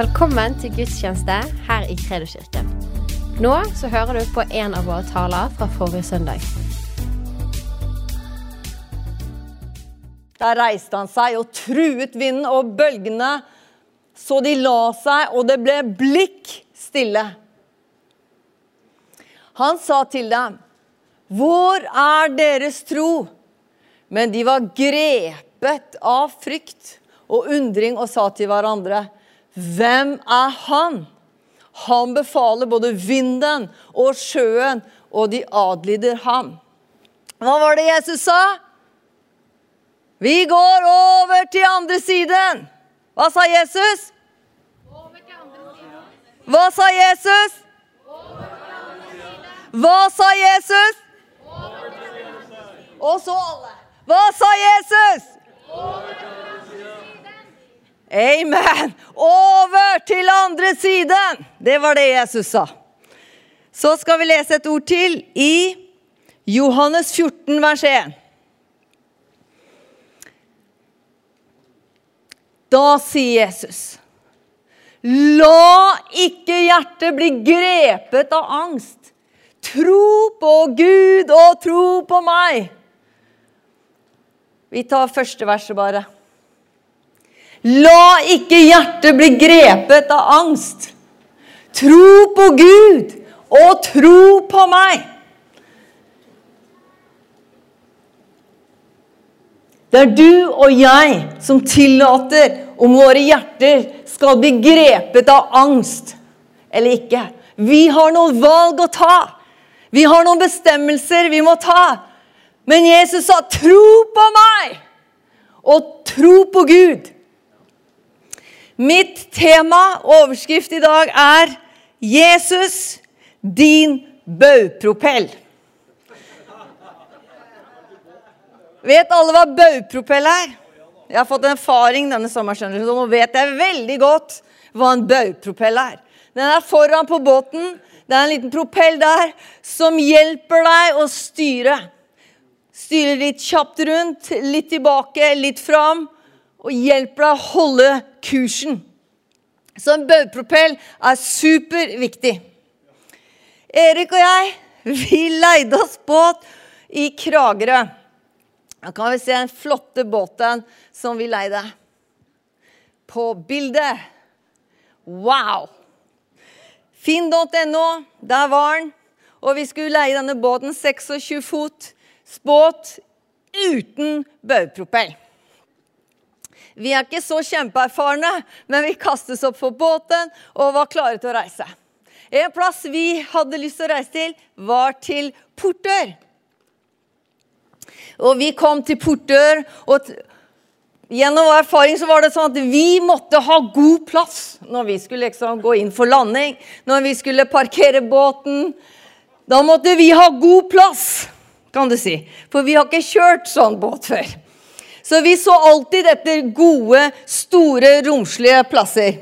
Velkommen til gudstjeneste her i Kredoskirken. Nå så hører du på en av våre taler fra forrige søndag. Der reiste han seg og truet vinden og bølgene, så de la seg, og det ble blikk stille. Han sa til dem, 'Hvor er deres tro?' Men de var grepet av frykt og undring og sa til hverandre, 'Hvem er han?' Han befaler både vinden og sjøen, og de adlyder ham. Hva var det Jesus sa? Vi går over til andre siden. Hva sa Jesus? Hva sa Jesus? Hva sa Jesus? Og så alle. Hva sa Jesus? Amen. Over til andre siden. Det var det Jesus sa. Så skal vi lese et ord til i Johannes 14, vers 1. Da sier Jesus La ikke hjertet bli grepet av angst. Tro på Gud og tro på meg. Vi tar første verset, bare. La ikke hjertet bli grepet av angst. Tro på Gud og tro på meg. Det er du og jeg som tillater om våre hjerter skal bli grepet av angst eller ikke. Vi har noen valg å ta. Vi har noen bestemmelser vi må ta. Men Jesus sa 'tro på meg' og 'tro på Gud'. Mitt tema, overskrift i dag, er 'Jesus, din baugpropell'. Vet alle hva baugpropell er? Jeg har fått en erfaring denne sommeren, så nå vet jeg veldig godt hva en baugpropell er. Den er foran på båten. Det er en liten propell der som hjelper deg å styre. Styre litt kjapt rundt, litt tilbake, litt fram. Og hjelper deg å holde kursen. Så en baugpropell er superviktig. Erik og jeg, vi leide oss båt i Kragerø. Da kan vi se den flotte båten som vi leide. På bildet. Wow! Finn.no, der var den. Og vi skulle leie denne båten 26 fot båt uten baugpropell. Vi er ikke så kjempeerfarne, men vi kastes opp på båten og var klare til å reise. En plass vi hadde lyst til å reise til, var til Portør. Og vi kom til Portør, og gjennom vår erfaring så var det sånn at vi måtte ha god plass når vi skulle liksom gå inn for landing, når vi skulle parkere båten. Da måtte vi ha god plass, kan du si. For vi har ikke kjørt sånn båt før. Så vi så alltid etter gode, store, romslige plasser.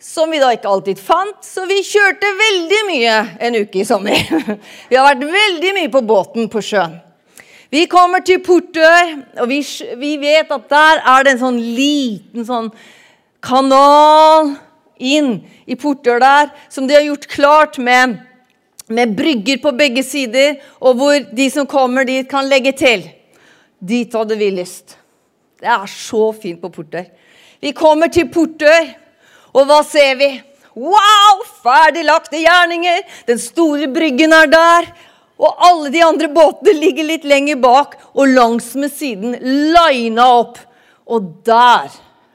Som vi da ikke alltid fant, så vi kjørte veldig mye en uke i sommer. Vi har vært veldig mye på båten på sjøen. Vi kommer til Portør, og vi, vi, vet at der er det en sånn liten sånn kanal inn i Portør der, som de har gjort klart med, med brygger på begge sider, og hvor de som kommer dit, kan legge til. Dit hadde vi lyst. Det er så fint på Portør. Vi kommer til Portør, og hva ser vi? Wow! Ferdiglagte gjerninger. Den store bryggen er der. Og alle de andre båtene ligger litt lenger bak og langs med siden, lina opp. Og der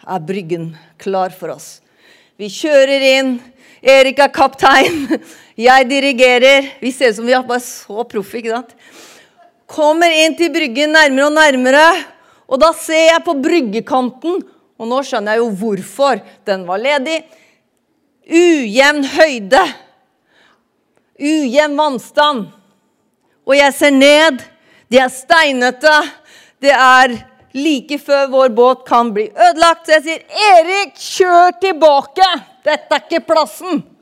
er bryggen klar for oss. Vi kjører inn. Erik er kaptein. Jeg dirigerer. Vi ser ut som vi er bare så proffe, ikke sant? Kommer inn til bryggen nærmere og nærmere. Og da ser jeg på bryggekanten, og nå skjønner jeg jo hvorfor den var ledig. Ujevn høyde. Ujevn vannstand. Og jeg ser ned. De er steinete. Det er like før vår båt kan bli ødelagt. Så jeg sier, 'Erik, kjør tilbake! Dette er ikke plassen!'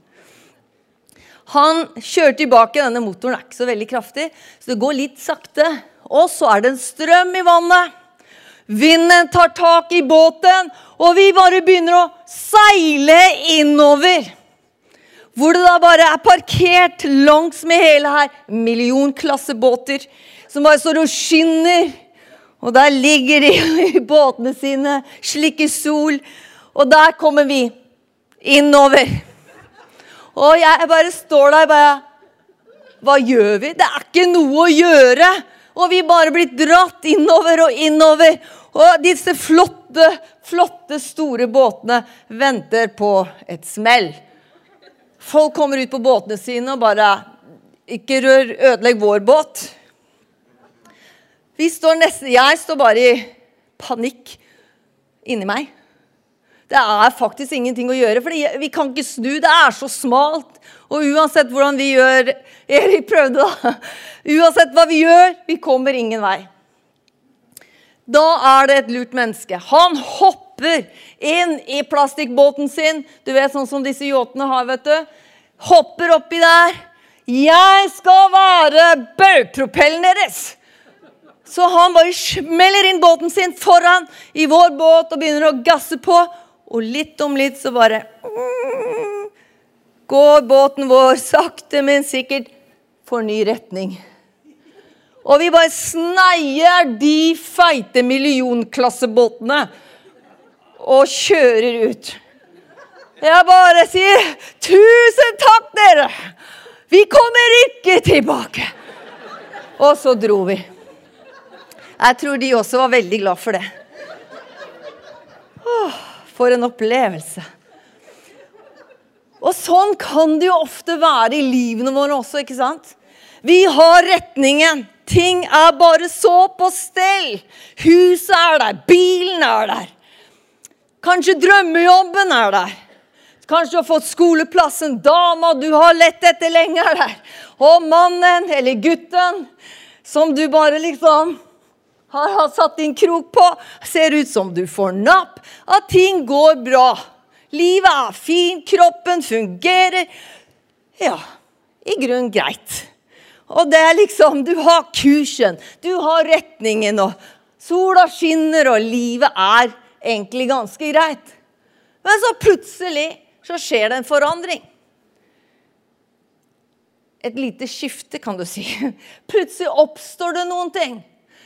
Han kjører tilbake. Denne motoren er ikke så veldig kraftig, så det går litt sakte. Og så er det en strøm i vannet. Vinden tar tak i båten, og vi bare begynner å seile innover. Hvor det da bare er parkert langs med hele her millionklassebåter som bare står og skinner. Og der ligger de i båtene sine, slikker sol. Og der kommer vi innover. Og jeg bare står der bare Hva gjør vi? Det er ikke noe å gjøre. Og vi bare blir dratt innover og innover. Og disse flotte, flotte, store båtene venter på et smell. Folk kommer ut på båtene sine og bare Ikke rør, ødelegg vår båt. Vi står nesten, jeg står bare i panikk inni meg. Det er faktisk ingenting å gjøre, for vi kan ikke snu. Det er så smalt. Og uansett hvordan vi gjør Erik prøvde, da. Uansett hva vi gjør, vi kommer ingen vei. Da er det et lurt menneske. Han hopper inn i plastikkbåten sin. Du vet sånn som disse yachtene har, vet du. Hopper oppi der. Jeg skal være baugpropellen deres! Så han bare smeller inn båten sin foran i vår båt og begynner å gasse på. Og litt om litt så bare mm, går båten vår sakte, men sikkert for ny retning. Og vi bare sneier de feite millionklassebåtene og kjører ut. Jeg bare sier 'Tusen takk, dere! Vi kommer ikke tilbake!' Og så dro vi. Jeg tror de også var veldig glad for det. Åh. For en opplevelse. Og sånn kan det jo ofte være i livene våre også, ikke sant? Vi har retningen. Ting er bare så på stell. Huset er der, bilen er der. Kanskje drømmejobben er der. Kanskje du har fått skoleplassen, dama du har lett etter lenge, er der. Og mannen eller gutten som du bare liksom har satt din krok på. Ser ut som du får napp. At ting går bra. Livet er fint, kroppen fungerer. Ja, i grunnen greit. Og det er liksom Du har kursen, du har retningen, og sola skinner, og livet er egentlig ganske greit. Men så plutselig så skjer det en forandring. Et lite skifte, kan du si. Plutselig oppstår det noen ting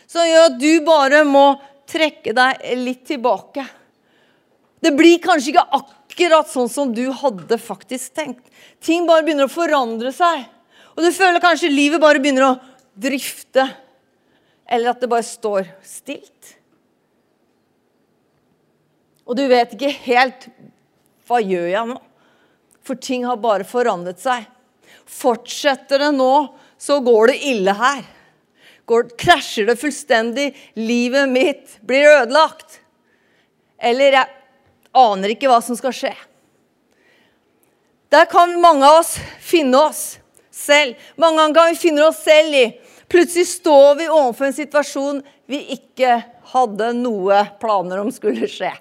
som gjør at du bare må trekke deg litt tilbake. Det blir kanskje ikke akkurat sånn som du hadde faktisk tenkt. Ting bare begynner å forandre seg. Og du føler kanskje livet bare begynner å drifte. Eller at det bare står stilt. Og du vet ikke helt hva gjør jeg nå? For ting har bare forandret seg. Fortsetter det nå, så går det ille her går, krasjer det fullstendig. Livet mitt blir ødelagt. Eller jeg aner ikke hva som skal skje. Der kan mange av oss finne oss selv. Mange ganger kan vi finne oss selv i Plutselig står vi overfor en situasjon vi ikke hadde noe planer om skulle skje.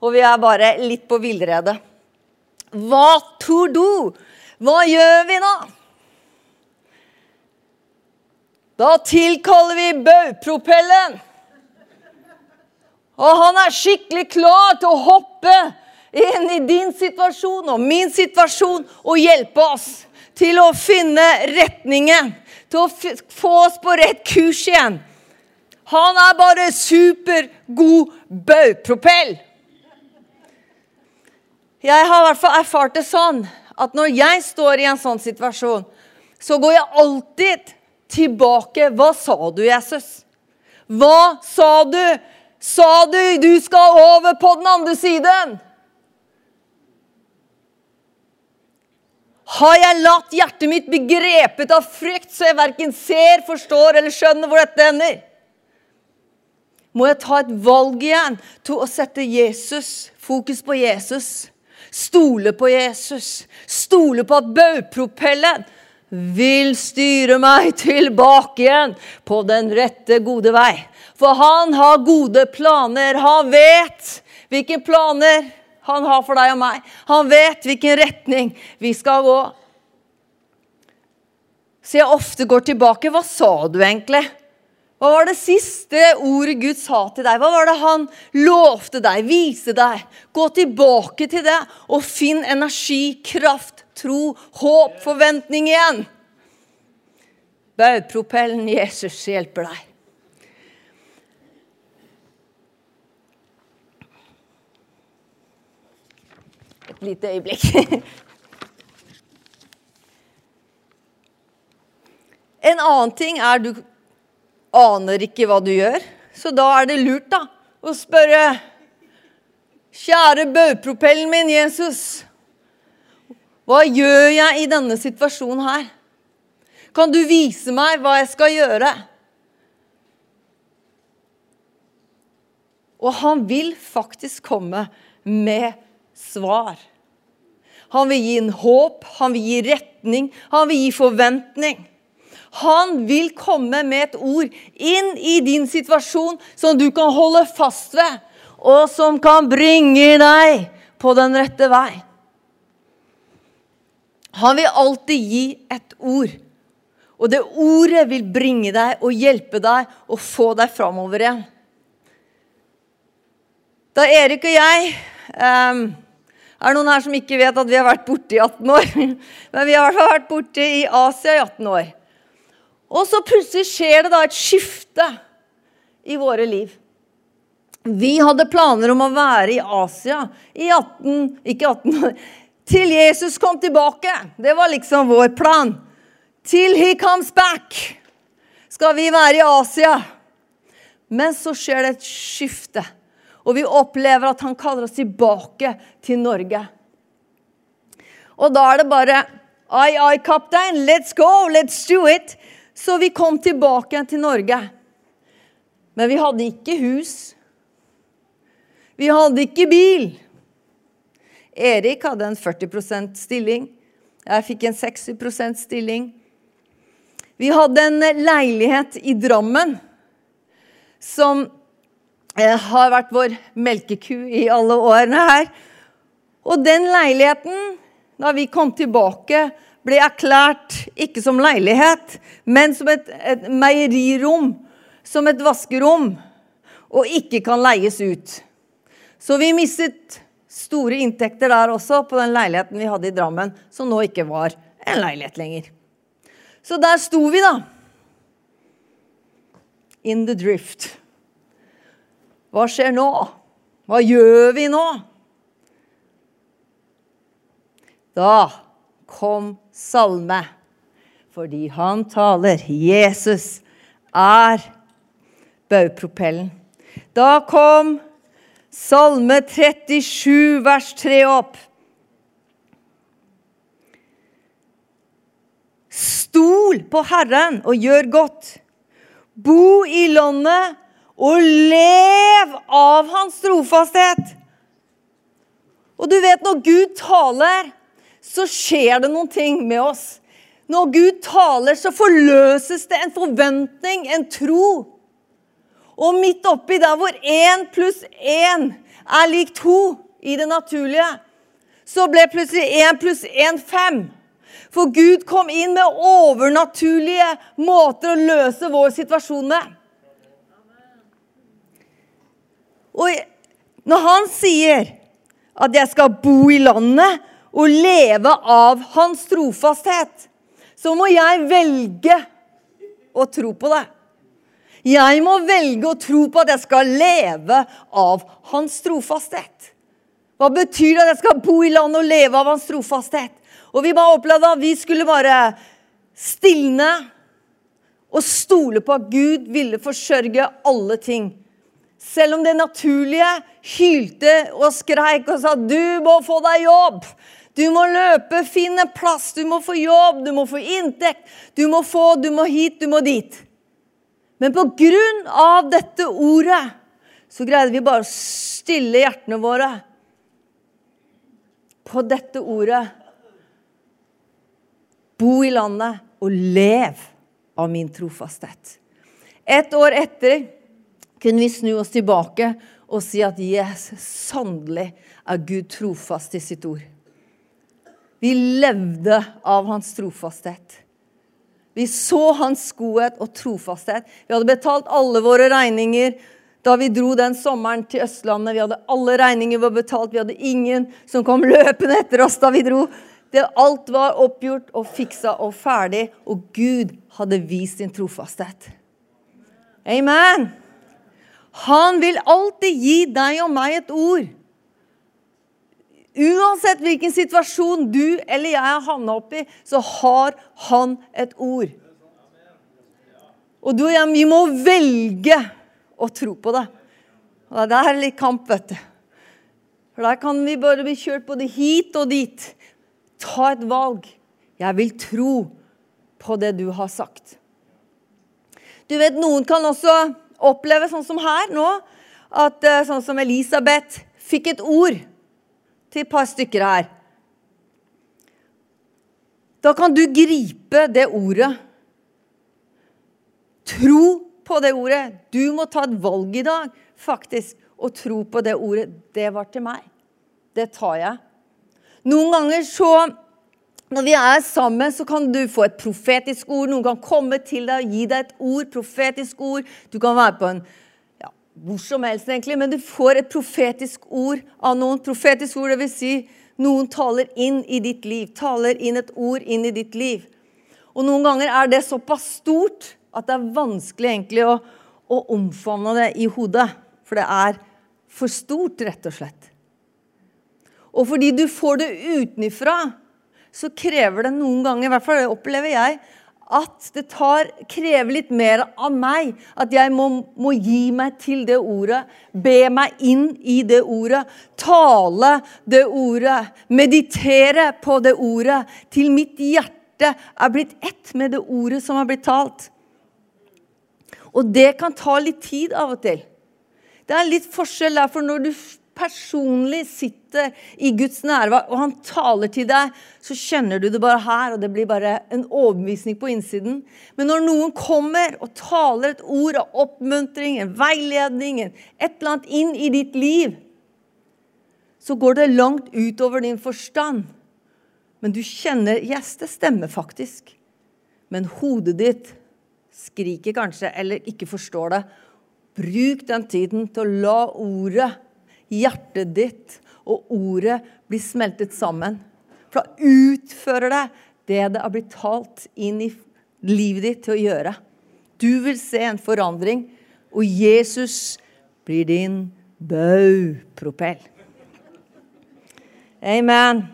Og vi er bare litt på villrede. Hva tror du? Hva gjør vi da? Da tilkaller vi baugpropellen. Og han er skikkelig klar til å hoppe inn i din situasjon og min situasjon og hjelpe oss til å finne retningen, til å få oss på rett kurs igjen. Han er bare supergod baugpropell. Jeg har i hvert fall erfart det sånn at når jeg står i en sånn situasjon, så går jeg alltid tilbake. Hva sa du, Jesus? Hva sa du? Sa du du skal over på den andre siden? Har jeg latt hjertet mitt bli grepet av frykt, så jeg verken ser, forstår eller skjønner hvor dette ender? Må jeg ta et valg igjen til å sette Jesus, fokus på Jesus? Stole på Jesus. Stole på at baugpropellen vil styre meg tilbake igjen på den rette, gode vei. For han har gode planer. Han vet hvilke planer han har for deg og meg. Han vet hvilken retning vi skal gå. Så jeg ofte går tilbake. Hva sa du egentlig? Hva var det siste ordet Gud sa til deg? Hva var det han lovte deg, viste deg? Gå tilbake til det og finn energi, kraft, tro, håp, forventning igjen. Baugpropellen Jesus hjelper deg. Et lite øyeblikk. En annen ting er du aner ikke hva du gjør, så da er det lurt da, å spørre Kjære baugpropellen min, Jesus. Hva gjør jeg i denne situasjonen her? Kan du vise meg hva jeg skal gjøre? Og han vil faktisk komme med svar. Han vil gi en håp, han vil gi retning, han vil gi forventning. Han vil komme med et ord inn i din situasjon som du kan holde fast ved, og som kan bringe deg på den rette vei. Han vil alltid gi et ord. Og det ordet vil bringe deg og hjelpe deg og få deg framover igjen. Da Erik og jeg um, Er det noen her som ikke vet at vi har vært borte i 18 år? Men vi har vært borte i Asia i 18 år. Og så plutselig skjer det da et skifte i våre liv. Vi hadde planer om å være i Asia i 18, ikke 18 til Jesus kom tilbake. Det var liksom vår plan. Til he comes back skal vi være i Asia. Men så skjer det et skifte, og vi opplever at han kaller oss tilbake til Norge. Og da er det bare Ai, ai, kaptein, let's go, let's do it. Så vi kom tilbake til Norge. Men vi hadde ikke hus. Vi hadde ikke bil. Erik hadde en 40% stilling. Jeg fikk en 60% stilling. Vi hadde en leilighet i Drammen som eh, har vært vår melkeku i alle årene her. Og den leiligheten, da vi kom tilbake, ble erklært ikke som leilighet, men som et, et meierirom, som et vaskerom, og ikke kan leies ut. Så vi mistet store inntekter der også på den leiligheten vi hadde i Drammen, som nå ikke var en leilighet lenger. Så der sto vi, da. In the drift. Hva skjer nå? Hva gjør vi nå? Da kom salme, fordi han taler. Jesus er baugpropellen. Da kom Salme 37, vers 3 opp. Stol på Herren og gjør godt. Bo i landet og lev av hans trofasthet. Og du vet, når Gud taler, så skjer det noen ting med oss. Når Gud taler, så forløses det en forventning, en tro. Og midt oppi der hvor én pluss én er lik to i det naturlige, så ble plutselig én pluss én fem. For Gud kom inn med overnaturlige måter å løse vår situasjon med. Og når han sier at jeg skal bo i landet og leve av hans trofasthet, så må jeg velge å tro på det. Jeg må velge å tro på at jeg skal leve av hans trofasthet. Hva betyr det at jeg skal bo i landet og leve av hans trofasthet? Og vi bare opplevde at vi skulle bare stilne og stole på at Gud ville forsørge alle ting. Selv om det naturlige hylte og skreik og sa 'du må få deg jobb'. Du må løpe, finne plass, du må få jobb, du må få inntekt. Du må få, du må hit, du må dit. Men på grunn av dette ordet så greide vi bare å stille hjertene våre på dette ordet. Bo i landet og lev av min trofasthet. Et år etter kunne vi snu oss tilbake og si at yes, sannelig er Gud trofast i sitt ord. Vi levde av hans trofasthet. Vi så hans godhet og trofasthet. Vi hadde betalt alle våre regninger da vi dro den sommeren til Østlandet. Vi hadde alle regninger var betalt. Vi hadde ingen som kom løpende etter oss da vi dro. Det, alt var oppgjort og fiksa og ferdig, og Gud hadde vist sin trofasthet. Amen. Han vil alltid gi deg og meg et ord. Uansett hvilken situasjon du eller jeg har havna oppi, så har han et ord. Og du og jeg, vi må velge å tro på det. Og det er litt kamp, vet du. For der kan vi bare bli kjørt både hit og dit. Ta et valg. Jeg vil tro på det du har sagt. Du vet, Noen kan også oppleve, sånn som her nå, at eh, sånn som Elisabeth fikk et ord til et par stykker her. Da kan du gripe det ordet. Tro på det ordet. Du må ta et valg i dag, faktisk, og tro på det ordet. Det var til meg. Det tar jeg. Noen ganger så når vi er sammen, så kan du få et profetisk ord. Noen kan komme til deg og gi deg et ord, profetisk ord. Du kan være på en hvor som helst, egentlig, men du får et profetisk ord av noen. Profetisk ord, vil si noen taler inn i ditt liv. Taler inn et ord inn i ditt liv. Og noen ganger er det såpass stort at det er vanskelig egentlig å, å omfavne det i hodet. For det er for stort, rett og slett. Og fordi du får det utenfra, så krever det noen ganger, i hvert fall det opplever jeg, at det tar, krever litt mer av meg. At jeg må, må, gi meg til det ordet. Be meg inn i det ordet. Tale det ordet. Meditere på det ordet. Til mitt hjerte er blitt ett med det ordet som har blitt talt. Og det kan ta litt tid av og til. Det er litt forskjell der, for når du personlig sitter i Guds nærvær, og han taler til deg, så kjenner du det bare her, og det blir bare en overbevisning på innsiden. Men når noen kommer og taler et ord av oppmuntring, en veiledning, et eller annet inn i ditt liv, så går det langt utover din forstand. Men du kjenner Yes, det stemmer faktisk. Men hodet ditt skriker kanskje, eller ikke forstår det. Bruk den tiden til å la ordet hjertet ditt og ordet blir smeltet sammen. For da utfører det det det har blitt talt inn i livet ditt til å gjøre. Du vil se en forandring, og Jesus blir din baupropell. Amen.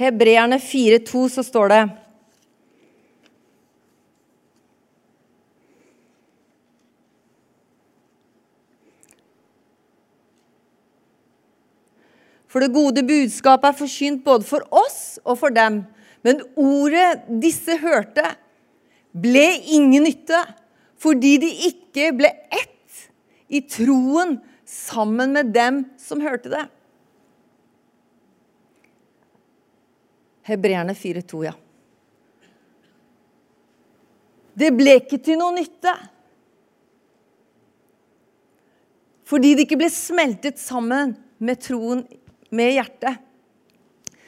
Hebreerne 4,2 så står det For det gode budskapet er forkynt både for oss og for dem. Men ordet disse hørte, ble ingen nytte, fordi de ikke ble ett i troen sammen med dem som hørte det. Hebreerne 4,2, ja. Det ble ikke til noe nytte. Fordi det ikke ble smeltet sammen med troen med hjertet.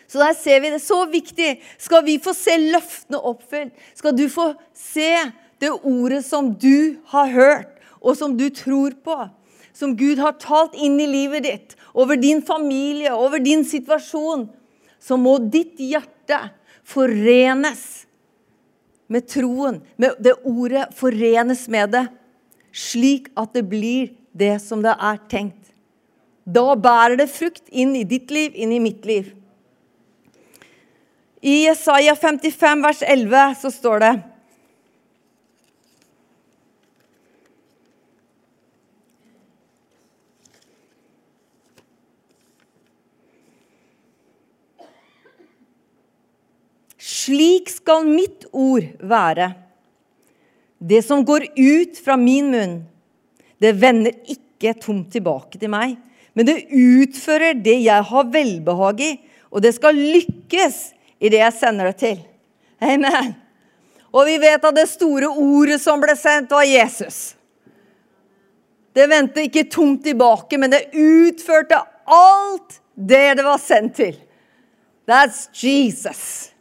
Så der ser vi det. Så viktig. Skal vi få se løftene oppfylt? Skal du få se det ordet som du har hørt, og som du tror på? Som Gud har talt inn i livet ditt, over din familie, over din situasjon så må ditt hjerte forenes med troen, med det ordet forenes med det, slik at det blir det som det er tenkt. Da bærer det frukt inn i ditt liv, inn i mitt liv. I Jesaja 55 vers 11 så står det Slik skal mitt ord være. Det som går ut fra min munn, det vender ikke tomt tilbake til meg, men det utfører det jeg har velbehag i, og det skal lykkes i det jeg sender det til. Amen. Og vi vet at det store ordet som ble sendt, var Jesus. Det vendte ikke tomt tilbake, men det utførte alt det det var sendt til. That's Jesus.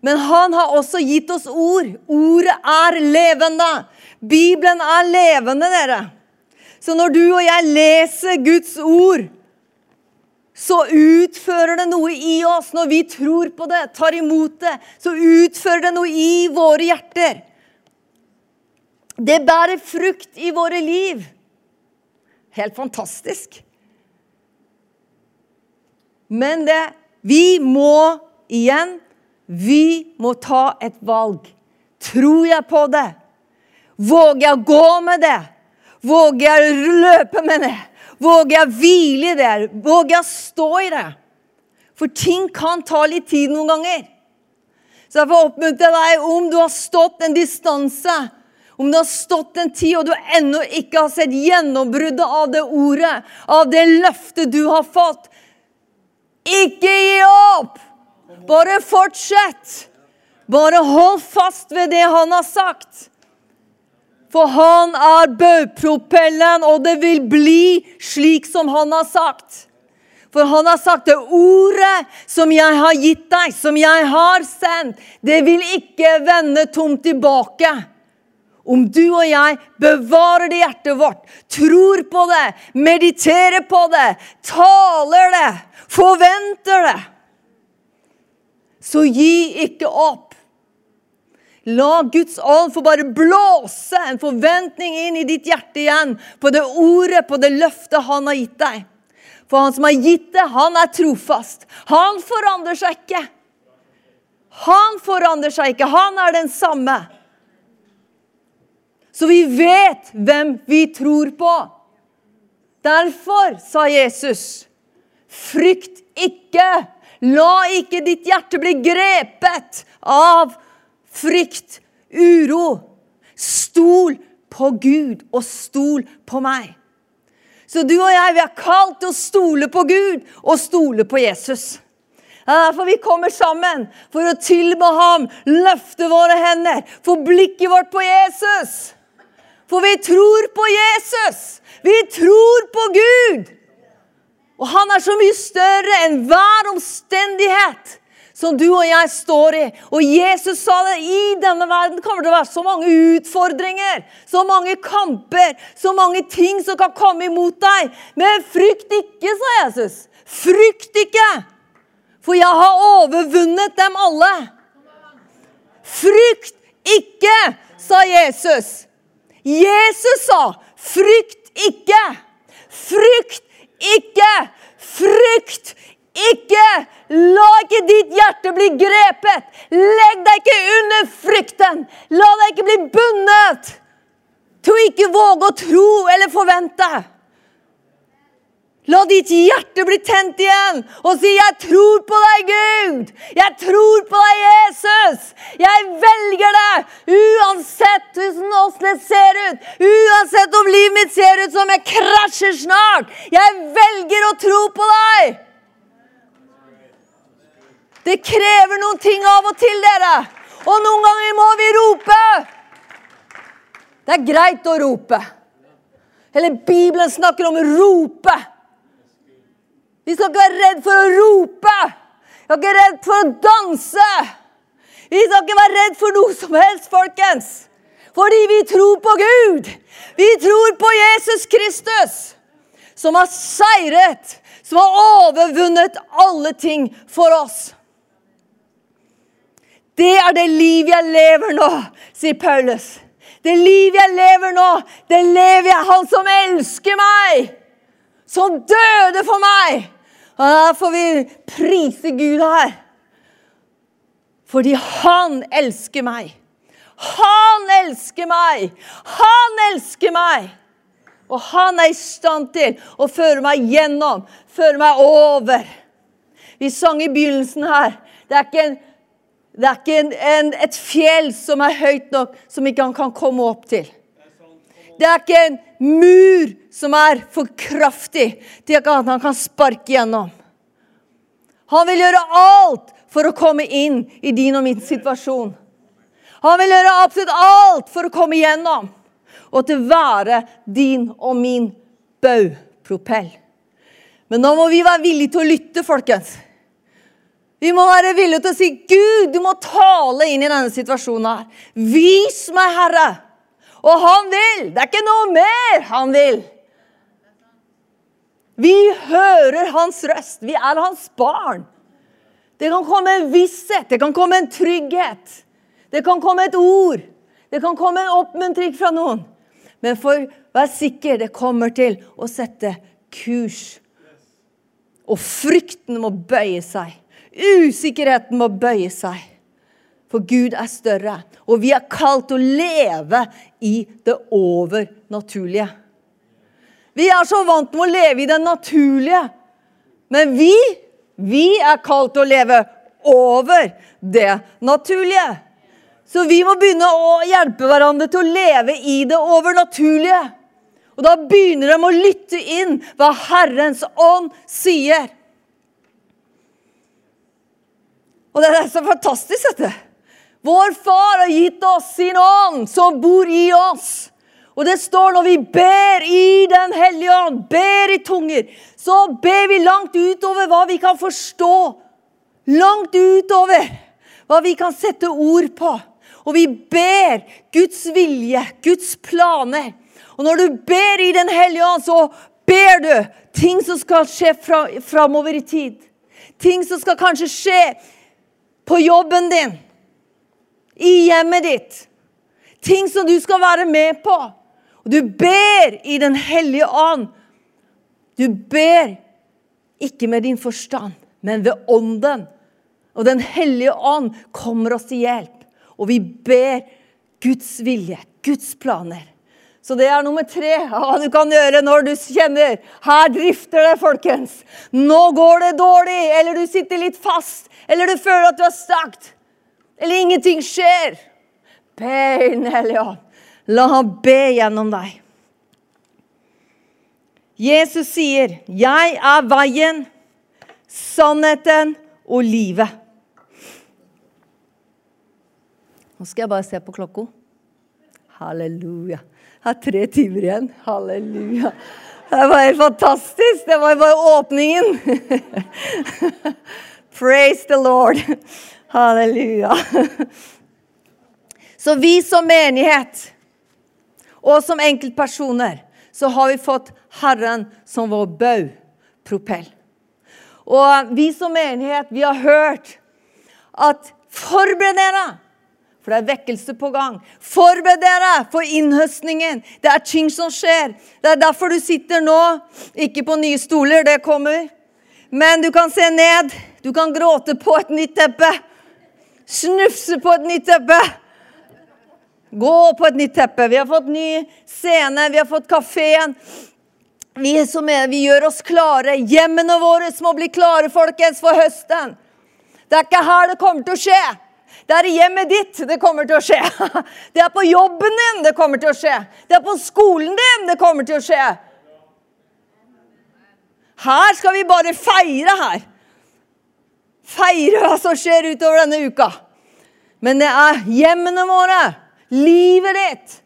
Men han har også gitt oss ord. Ordet er levende. Bibelen er levende, dere. Så når du og jeg leser Guds ord, så utfører det noe i oss når vi tror på det, tar imot det. Så utfører det noe i våre hjerter. Det bærer frukt i våre liv. Helt fantastisk. Men det Vi må igjen Vi må ta et valg. Tror jeg på det? Våger jeg å gå med det? Våger jeg å løpe med det? Våger jeg å hvile i det? Våger jeg å stå i det? For ting kan ta litt tid noen ganger. Så jeg får oppmuntre deg om du har stått en distanse, om du har stått en tid og du ennå ikke har sett gjennombruddet av det ordet, av det løftet du har fått. Ikke gi opp! Bare fortsett. Bare hold fast ved det han har sagt. For han er baugpropellen, og det vil bli slik som han har sagt. For han har sagt det ordet som jeg har gitt deg, som jeg har sendt, det vil ikke vende tomt tilbake. Om du og jeg bevarer det hjertet vårt, tror på det, mediterer på det, taler det, forventer det, så gi ikke opp. La Guds ånd få bare blåse en forventning inn i ditt hjerte igjen på det ordet, på det løftet han har gitt deg. For han som har gitt det, han er trofast. Han forandrer seg ikke. Han forandrer seg ikke. Han er den samme. Så vi vet hvem vi tror på. Derfor sa Jesus, frykt ikke. La ikke ditt hjerte bli grepet av frykt, uro. Stol på Gud, og stol på meg. Så du og jeg, vi er kalt til å stole på Gud og stole på Jesus. Det er derfor vi kommer sammen, for å tilbe ham, løfte våre hender, få blikket vårt på Jesus. For vi tror på Jesus. Vi tror på Gud. Og han er så mye større enn hver omstendighet som du og jeg står i. Og Jesus sa det. I denne verden kommer det til å være så mange utfordringer, så mange kamper, så mange ting som kan komme imot deg. Men frykt ikke, sa Jesus. Frykt ikke, for jeg har overvunnet dem alle. Frykt ikke, sa Jesus. Jesus sa, 'Frykt ikke'. Frykt ikke. Frykt ikke! La ikke ditt hjerte bli grepet. Legg deg ikke under frykten. La deg ikke bli bundet til å ikke våge å tro eller forvente. La ditt hjerte bli tent igjen og si 'Jeg tror på deg, Gud'. 'Jeg tror på deg, Jesus'. 'Jeg velger det', uansett hvordan det ser ut. Uansett om livet mitt ser ut som jeg krasjer snart. Jeg velger å tro på deg. Det krever noen ting av og til, dere. Og noen ganger må vi rope. Det er greit å rope. Eller Bibelen snakker om rope. Vi skal ikke være redd for å rope. Vi skal ikke være redd for å danse. Vi skal ikke være redd for noe som helst, folkens. Fordi vi tror på Gud. Vi tror på Jesus Kristus, som har seiret, som har overvunnet alle ting for oss. Det er det liv jeg lever nå, sier Paulus. Det liv jeg lever nå, det lever jeg Han som elsker meg. Som døde for meg. Og Da får vi prise Gud her. Fordi han elsker meg. Han elsker meg! Han elsker meg! Og han er i stand til å føre meg gjennom, føre meg over. Vi sang i begynnelsen her. Det er ikke en det er ikke en, en, et fjell som er høyt nok som ikke han kan komme opp til. Det er ikke en mur som er for kraftig til at han kan sparke gjennom. Han vil gjøre alt for å komme inn i din og min situasjon. Han vil gjøre absolutt alt for å komme igjennom. Og til være din og min baugpropell. Men nå må vi være villige til å lytte, folkens. Vi må være villige til å si, 'Gud, du må tale inn i denne situasjonen.' her. Vis meg, Herre. Og han vil. Det er ikke noe mer han vil. Vi hører hans røst. Vi er hans barn. Det kan komme en visshet, det kan komme en trygghet. Det kan komme et ord. Det kan komme en oppmuntring fra noen. Men for vær sikker, det kommer til å sette kurs. Og frykten må bøye seg. Usikkerheten må bøye seg. For Gud er større, og vi er kalt å leve i det overnaturlige. Vi er så vant med å leve i det naturlige. Men vi, vi er kalt til å leve over det naturlige. Så vi må begynne å hjelpe hverandre til å leve i det overnaturlige. Og da begynner de å lytte inn hva Herrens ånd sier. Og det er så fantastisk, dette. Vår far har gitt oss sin ånd, som bor i oss. Og det står når vi ber i Den hellige ånd, ber i tunger, så ber vi langt utover hva vi kan forstå. Langt utover hva vi kan sette ord på. Og vi ber Guds vilje, Guds planer. Og når du ber i Den hellige ånd, så ber du ting som skal skje framover i tid. Ting som skal kanskje skje på jobben din, i hjemmet ditt. Ting som du skal være med på. Og du ber i Den hellige ånd. Du ber ikke med din forstand, men ved ånden. Og Den hellige ånd kommer oss til hjelp. Og vi ber Guds vilje, Guds planer. Så det er nummer tre hva du kan gjøre når du kjenner her drifter det, folkens. Nå går det dårlig, eller du sitter litt fast, eller du føler at du er stakt, eller ingenting skjer. Be i Den hellige ånd. La ham be gjennom deg. Jesus sier, 'Jeg er veien, sannheten og livet'. Nå skal jeg bare se på klokka. Halleluja. Det er tre timer igjen. Halleluja. Det var helt fantastisk. Det var bare åpningen. Praise the Lord. Halleluja. Så vi som menighet og som enkeltpersoner så har vi fått Herren som vår baugpropell. Og vi som menighet, vi har hørt at forbered dere for det er vekkelse på gang. Forbered dere for innhøstningen. Det er ting som skjer. Det er derfor du sitter nå, ikke på nye stoler, det kommer. Men du kan se ned. Du kan gråte på et nytt teppe. Snufse på et nytt teppe. Gå på et nytt teppe. Vi har fått ny scene, vi har fått kafeen. Vi, er, vi gjør oss klare. Hjemmene våre må bli klare, folkens, for høsten. Det er ikke her det kommer til å skje. Det er i hjemmet ditt det kommer til å skje. Det er på jobben din det kommer til å skje. Det er på skolen din det kommer til å skje. Her skal vi bare feire her. Feire hva som skjer utover denne uka. Men det er hjemmene våre, livet ditt,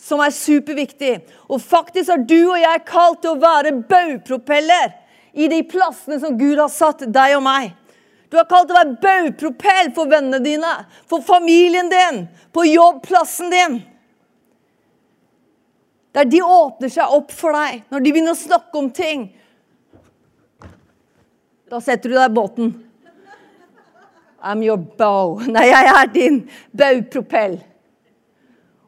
som er superviktig. Og faktisk er du og jeg kalt til å være baugpropeller i de plassene som Gud har satt deg og meg. Du er kalt til å være baugpropell for vennene dine, for familien din, på jobbplassen din. Der de åpner seg opp for deg, når de begynner å snakke om ting. Da setter du deg i båten. I'm your bow. Nei, jeg er din baugpropell.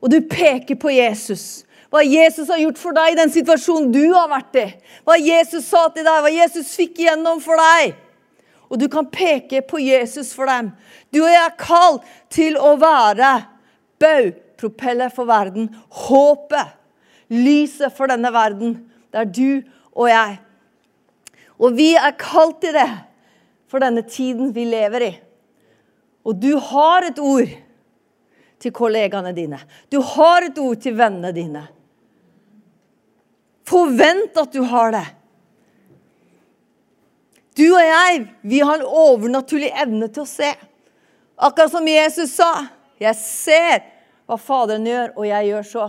Og du peker på Jesus. Hva Jesus har gjort for deg i den situasjonen du har vært i. Hva Jesus sa til deg, hva Jesus fikk igjennom for deg. Og du kan peke på Jesus for dem. Du og jeg er kalt til å være baupropeller for verden. Håpet. Lyset for denne verden. Det er du og jeg. Og vi er kalt til det for denne tiden vi lever i. Og du har et ord til kollegaene dine. Du har et ord til vennene dine. Forvent at du har det. Du og jeg, vi har en overnaturlig evne til å se. Akkurat som Jesus sa. Jeg ser hva Faderen gjør, og jeg gjør så.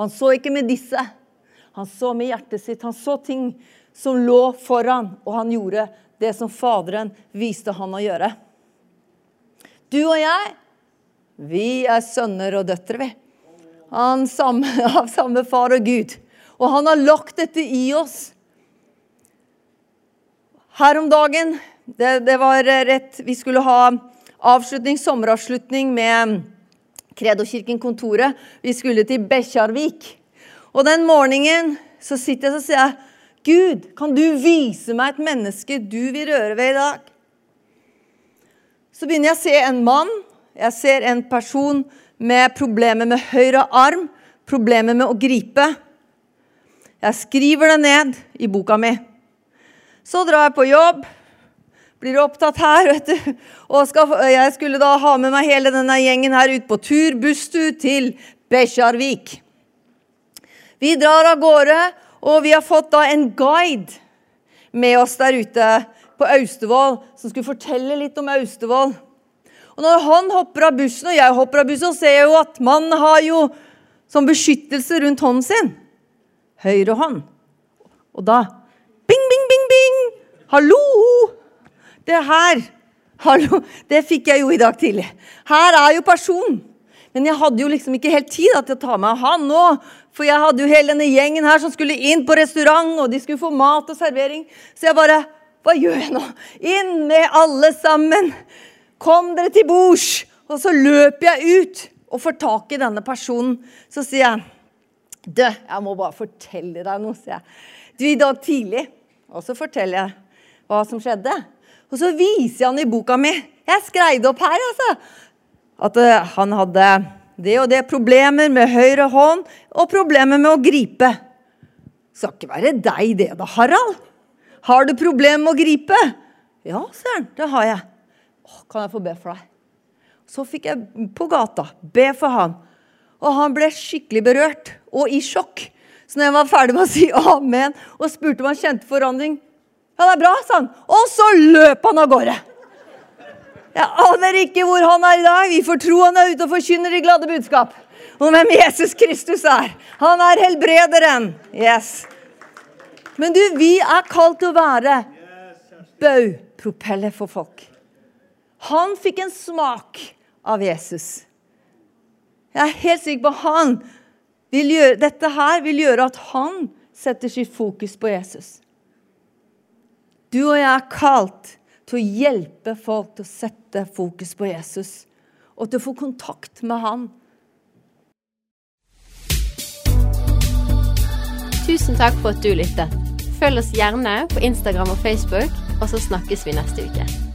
Han så ikke med disse. Han så med hjertet sitt. Han så ting som lå foran, og han gjorde det som Faderen viste han å gjøre. Du og jeg, vi er sønner og døtre, vi. Samme, av samme far og Gud. Og han har lagt dette i oss. Her om dagen det, det var rett Vi skulle ha avslutning, sommeravslutning med Kredokirken Kontoret. Vi skulle til Bekkjarvik. Og den morgenen så sitter jeg og sier jeg, Gud, kan du vise meg et menneske du vil røre ved i dag? Så begynner jeg å se en mann. Jeg ser en person med problemer med høyre arm, problemer med å gripe. Jeg skriver det ned i boka mi. Så drar jeg på jobb, blir opptatt her, vet du. Og skal, jeg skulle da ha med meg hele denne gjengen her ut på tur, busstur til Bekkjarvik. Vi drar av gårde, og vi har fått da en guide med oss der ute på Austevoll, som skulle fortelle litt om Austevoll. Og når han hopper av bussen, og jeg hopper av bussen, så ser jeg jo at mannen har jo som beskyttelse rundt hånden sin. Høyre hånd. Og da Bing, bing, bing, bing! Hallo! Det her Hallo, det fikk jeg jo i dag tidlig. Her er jo personen. Men jeg hadde jo liksom ikke helt tid til å ta meg av han nå. For jeg hadde jo hele denne gjengen her som skulle inn på restaurant, og de skulle få mat og servering. Så jeg bare Hva gjør jeg nå? Inn med alle sammen! Kom dere til bords! Og så løper jeg ut og får tak i denne personen. Så sier jeg Du, jeg må bare fortelle deg noe, sier jeg. Du, i dag tidlig Og så forteller jeg hva som skjedde. Og så viser jeg han i boka mi. Jeg skrev det opp her, altså. At uh, han hadde det og det problemer med høyre hånd og problemer med å gripe. Skal ikke være deg det da, Harald. Har du problemer med å gripe? Ja, han. Det har jeg. Kan jeg få be for deg? Så fikk jeg på gata be for han. Og han ble skikkelig berørt og i sjokk. Så når jeg var ferdig med å si amen og spurte om han kjente forandring Ja, det er bra, sa han. Og så løp han av gårde. Jeg aner ikke hvor han er i dag. Vi får tro han er ute og forkynner de glade budskap om hvem Jesus Kristus er. Han er helbrederen. Yes. Men du, vi er kalt til å være baupropeller for folk. Han fikk en smak av Jesus. Jeg er helt sikker på han gjøre, dette her vil gjøre at han setter sitt fokus på Jesus. Du og jeg er kalt til å hjelpe folk til å sette fokus på Jesus og til å få kontakt med han. Tusen takk for at du lyttet. Følg oss gjerne på Instagram og Facebook, og så snakkes vi neste uke.